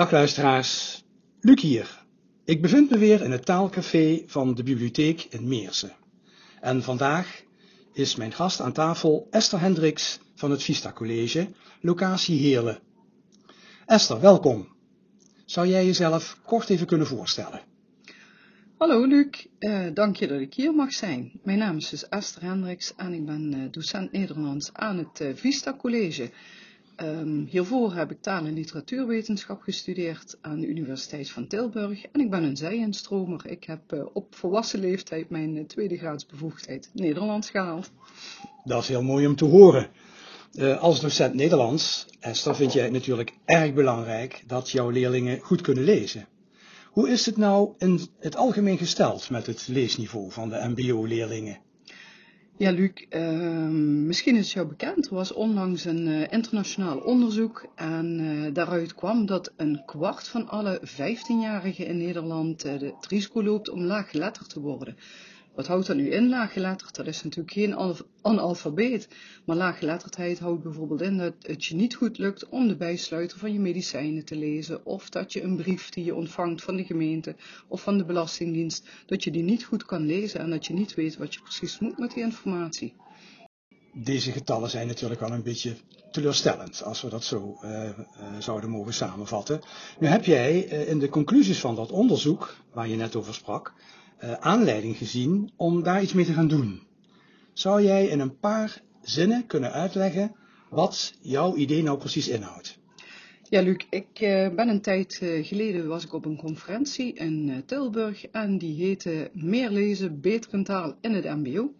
Dag luisteraars, Luc hier. Ik bevind me weer in het taalcafé van de bibliotheek in Meersen. En vandaag is mijn gast aan tafel Esther Hendricks van het Vista College, locatie Heerlen. Esther, welkom. Zou jij jezelf kort even kunnen voorstellen? Hallo Luc, uh, dank je dat ik hier mag zijn. Mijn naam is dus Esther Hendricks en ik ben uh, docent Nederlands aan het uh, Vista College. Um, hiervoor heb ik taal- en literatuurwetenschap gestudeerd aan de Universiteit van Tilburg en ik ben een zijinstromer. Ik heb op volwassen leeftijd mijn tweede graadsbevoegdheid Nederlands gehaald. Dat is heel mooi om te horen. als docent Nederlands, Esther, vind jij het natuurlijk erg belangrijk dat jouw leerlingen goed kunnen lezen. Hoe is het nou in het algemeen gesteld met het leesniveau van de MBO-leerlingen? Ja, Luc, uh, misschien is het jou bekend. Er was onlangs een uh, internationaal onderzoek en uh, daaruit kwam dat een kwart van alle 15-jarigen in Nederland het risico loopt om laaggeletterd te worden. Wat houdt dat nu in, laaggeletterd? Dat is natuurlijk geen analfabeet. Maar laaggeletterdheid houdt bijvoorbeeld in dat het je niet goed lukt om de bijsluiter van je medicijnen te lezen. Of dat je een brief die je ontvangt van de gemeente of van de Belastingdienst, dat je die niet goed kan lezen en dat je niet weet wat je precies moet met die informatie. Deze getallen zijn natuurlijk wel een beetje teleurstellend, als we dat zo uh, uh, zouden mogen samenvatten. Nu heb jij uh, in de conclusies van dat onderzoek, waar je net over sprak, uh, aanleiding gezien om daar iets mee te gaan doen. Zou jij in een paar zinnen kunnen uitleggen wat jouw idee nou precies inhoudt? Ja, Luc, ik uh, ben een tijd uh, geleden was ik op een conferentie in Tilburg en die heette Meer lezen, beter in taal in het mbo.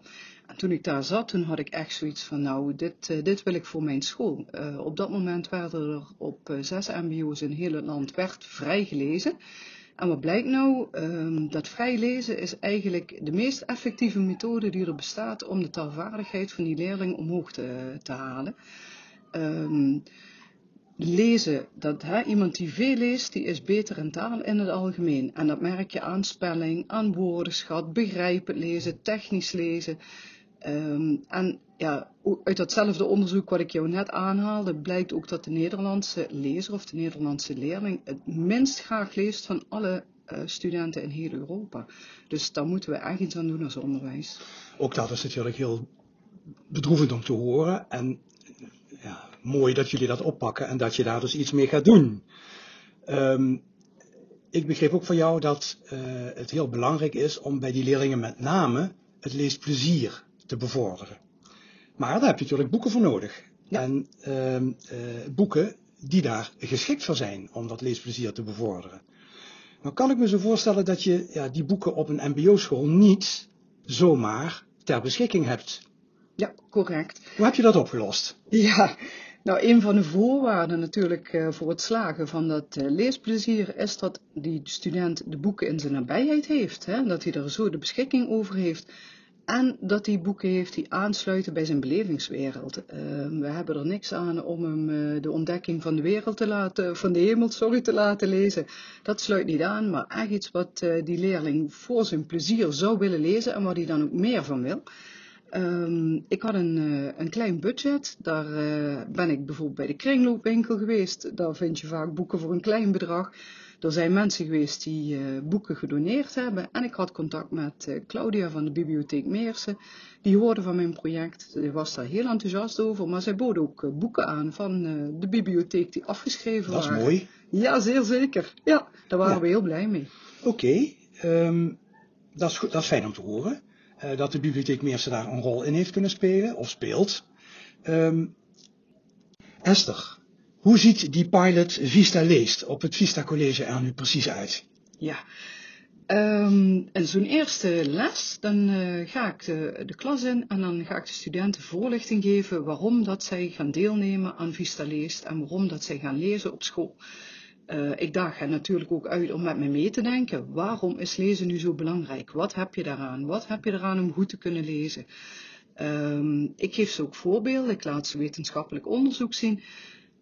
En toen ik daar zat, toen had ik echt zoiets van, nou, dit, dit wil ik voor mijn school. op dat moment werden er op zes mbo's in heel het land werd vrij gelezen. En wat blijkt nou? Um, dat vrij lezen is eigenlijk de meest effectieve methode die er bestaat om de taalvaardigheid van die leerling omhoog te, halen. Um, lezen, dat, iemand die veel leest, die is beter in taal in het algemeen. En dat merk je aan spelling, aan woordenschat, begrijpend lezen, technisch lezen. Um, en ja, uit datzelfde onderzoek wat ik jou net aanhaalde, blijkt ook dat de Nederlandse lezer of de Nederlandse leerling het minst graag leest van alle uh, studenten in heel Europa. Dus daar moeten we echt iets aan doen als onderwijs. Ook dat is natuurlijk heel bedroevend om te horen. En ja, mooi dat jullie dat oppakken en dat je daar dus iets mee gaat doen. Um, ik begreep ook van jou dat uh, het heel belangrijk is om bij die leerlingen met name het leesplezier te bevorderen. Maar daar heb je natuurlijk boeken voor nodig. Ja. En uh, uh, boeken die daar geschikt voor zijn om dat leesplezier te bevorderen. Nou kan ik me zo voorstellen dat je ja, die boeken op een mbo-school niet zomaar ter beschikking hebt. Ja, correct. Hoe heb je dat opgelost? Ja, nou een van de voorwaarden natuurlijk uh, voor het slagen van dat uh, leesplezier is dat die student de boeken in zijn nabijheid heeft. Hè? Dat hij er zo de beschikking over heeft. En dat hij boeken heeft die aansluiten bij zijn belevingswereld. Uh, we hebben er niks aan om hem uh, de ontdekking van de wereld te laten, van de hemel, sorry, te laten lezen. Dat sluit niet aan, maar echt iets wat uh, die leerling voor zijn plezier zou willen lezen en waar hij dan ook meer van wil. Um, ik had een, een klein budget. Daar ben ik bijvoorbeeld bij de kringloopwinkel geweest. Daar vind je vaak boeken voor een klein bedrag. Er zijn mensen geweest die uh, boeken gedoneerd hebben en ik had contact met uh, Claudia van de Bibliotheek Meersen. Die hoorde van mijn project, die was daar heel enthousiast over, maar zij bood ook uh, boeken aan van de bibliotheek die afgeschreven waren. Dat is mooi. Ja, zeer zeker. Ja, daar waren ja. we heel blij mee. Oké, okay, um, dat, is dat is fijn om te horen. dat de Bibliotheek Meersen daar een rol in heeft kunnen spelen, of speelt. Um, Esther, hoe ziet die pilot Vista leest op het Vista College er nu precies uit? Ja, um, en zo'n eerste les, dan uh, ga ik de, klas in en dan ga ik de studenten voorlichting geven waarom dat zij gaan deelnemen aan Vista leest en waarom dat zij gaan lezen op school. Uh, ik daag hen natuurlijk ook uit om met me mee te denken. Waarom is lezen nu zo belangrijk? Wat heb je daaraan? Wat heb je eraan om goed te kunnen lezen? Um, ik geef ze ook voorbeelden. Ik laat ze wetenschappelijk onderzoek zien.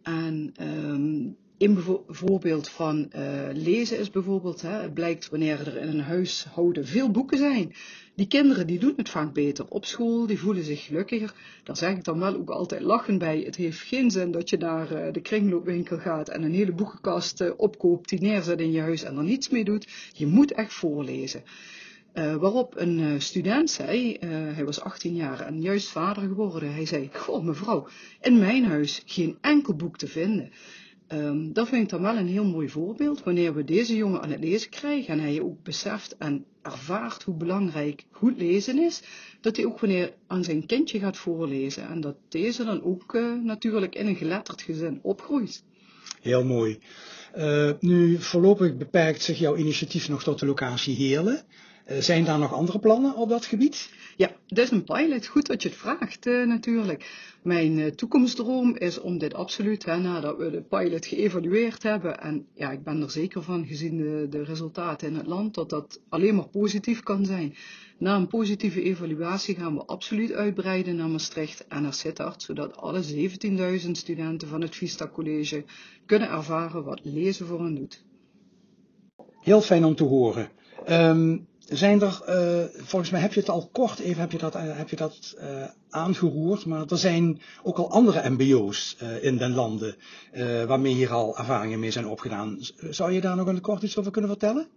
En um, een voorbeeld van uh, lezen is bijvoorbeeld, hè, het blijkt wanneer er in een huishouden veel boeken zijn. Die kinderen die doen het vaak beter op school, die voelen zich gelukkiger. Daar zeg ik dan wel ook altijd lachend bij. Het heeft geen zin dat je naar uh, de kringloopwinkel gaat en een hele boekenkast uh, opkoopt, die neerzet in je huis en er niets mee doet. Je moet echt voorlezen. Uh, waarop een uh, student zei, uh, hij was 18 jaar en juist vader geworden. Hij zei, goh mevrouw, in mijn huis geen enkel boek te vinden. Um, dat vind ik dan wel een heel mooi voorbeeld. Wanneer we deze jongen aan het lezen krijgen en hij ook beseft en ervaart hoe belangrijk goed lezen is, dat hij ook wanneer aan zijn kindje gaat voorlezen en dat deze dan ook natuurlijk in een geletterd gezin opgroeit. Heel mooi. nu voorlopig beperkt zich jouw initiatief nog tot de locatie Heerlen. Uh, zijn daar nog andere plannen op dat gebied? Ja, dat is een pilot. Goed dat je het vraagt uh, natuurlijk. Mijn uh, toekomstdroom is om dit absoluut, hè, nadat we de pilot geëvalueerd hebben, en ja, ik ben er zeker van, gezien de, de resultaten in het land, dat dat alleen maar positief kan zijn. Na een positieve evaluatie gaan we absoluut uitbreiden naar Maastricht en naar Sittard, zodat alle 17.000 studenten van het Vista College kunnen ervaren wat lezen voor hen doet. Heel fijn om te horen. Um, zijn er, uh, volgens mij heb je het al kort even heb je dat, uh, heb je dat uh, aangeroerd, maar er zijn ook al andere MBO's in den landen waarmee hier al ervaringen mee zijn opgedaan. Zou je daar nog een kort iets over kunnen vertellen?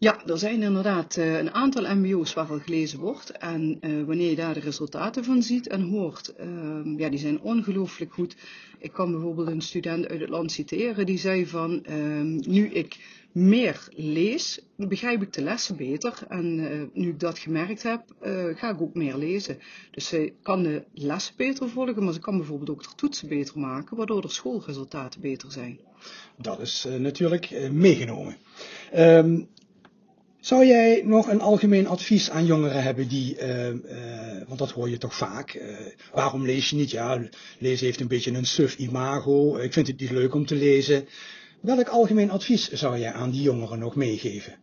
Ja, er zijn inderdaad een aantal MBO's waarvan gelezen wordt. En wanneer je daar de resultaten van ziet en hoort, ehm, ja, die zijn ongelooflijk goed. Ik kan bijvoorbeeld een student uit het land citeren die zei van, ehm, nu ik meer lees, begrijp ik de lessen beter. En uh, nu ik dat gemerkt heb, ga ik ook meer lezen. Dus ze kan de lessen beter volgen, maar ze kan bijvoorbeeld ook de toetsen beter maken, waardoor de schoolresultaten beter zijn. Dat is natuurlijk meegenomen. Um, zou jij nog een algemeen advies aan jongeren hebben die, want dat hoor je toch vaak, waarom lees je niet? Ja, lezen heeft een beetje een suf imago, ik vind het niet leuk om te lezen. Welk algemeen advies zou jij aan die jongeren nog meegeven?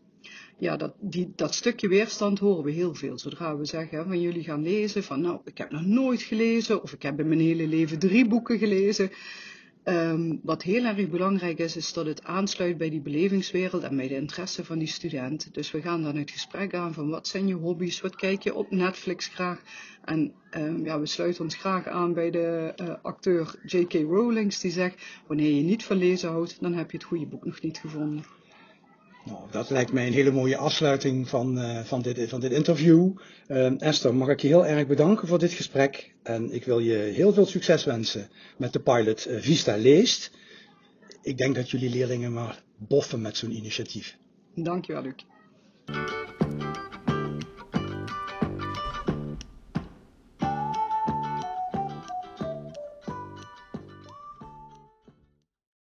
Ja, dat, die, dat stukje weerstand horen we heel veel. Zodra we zeggen van jullie gaan lezen, van nou, ik heb nog nooit gelezen, of ik heb in mijn hele leven drie boeken gelezen. Um, wat heel erg belangrijk is, is dat het aansluit bij die belevingswereld en bij de interesse van die student. Dus we gaan dan het gesprek aan van wat zijn je hobby's, wat kijk je op Netflix graag. En um, ja, we sluiten ons graag aan bij de uh, acteur J.K. Rowling die zegt, wanneer je niet van lezen houdt, dan heb je het goede boek nog niet gevonden. Nou, dat lijkt mij een hele mooie afsluiting van, uh, van, dit, van dit interview. Uh, Esther, mag ik je heel erg bedanken voor dit gesprek. En ik wil je heel veel succes wensen met de pilot uh, Vista Leest. Ik denk dat jullie leerlingen maar boffen met zo'n initiatief. Dankjewel, Luc.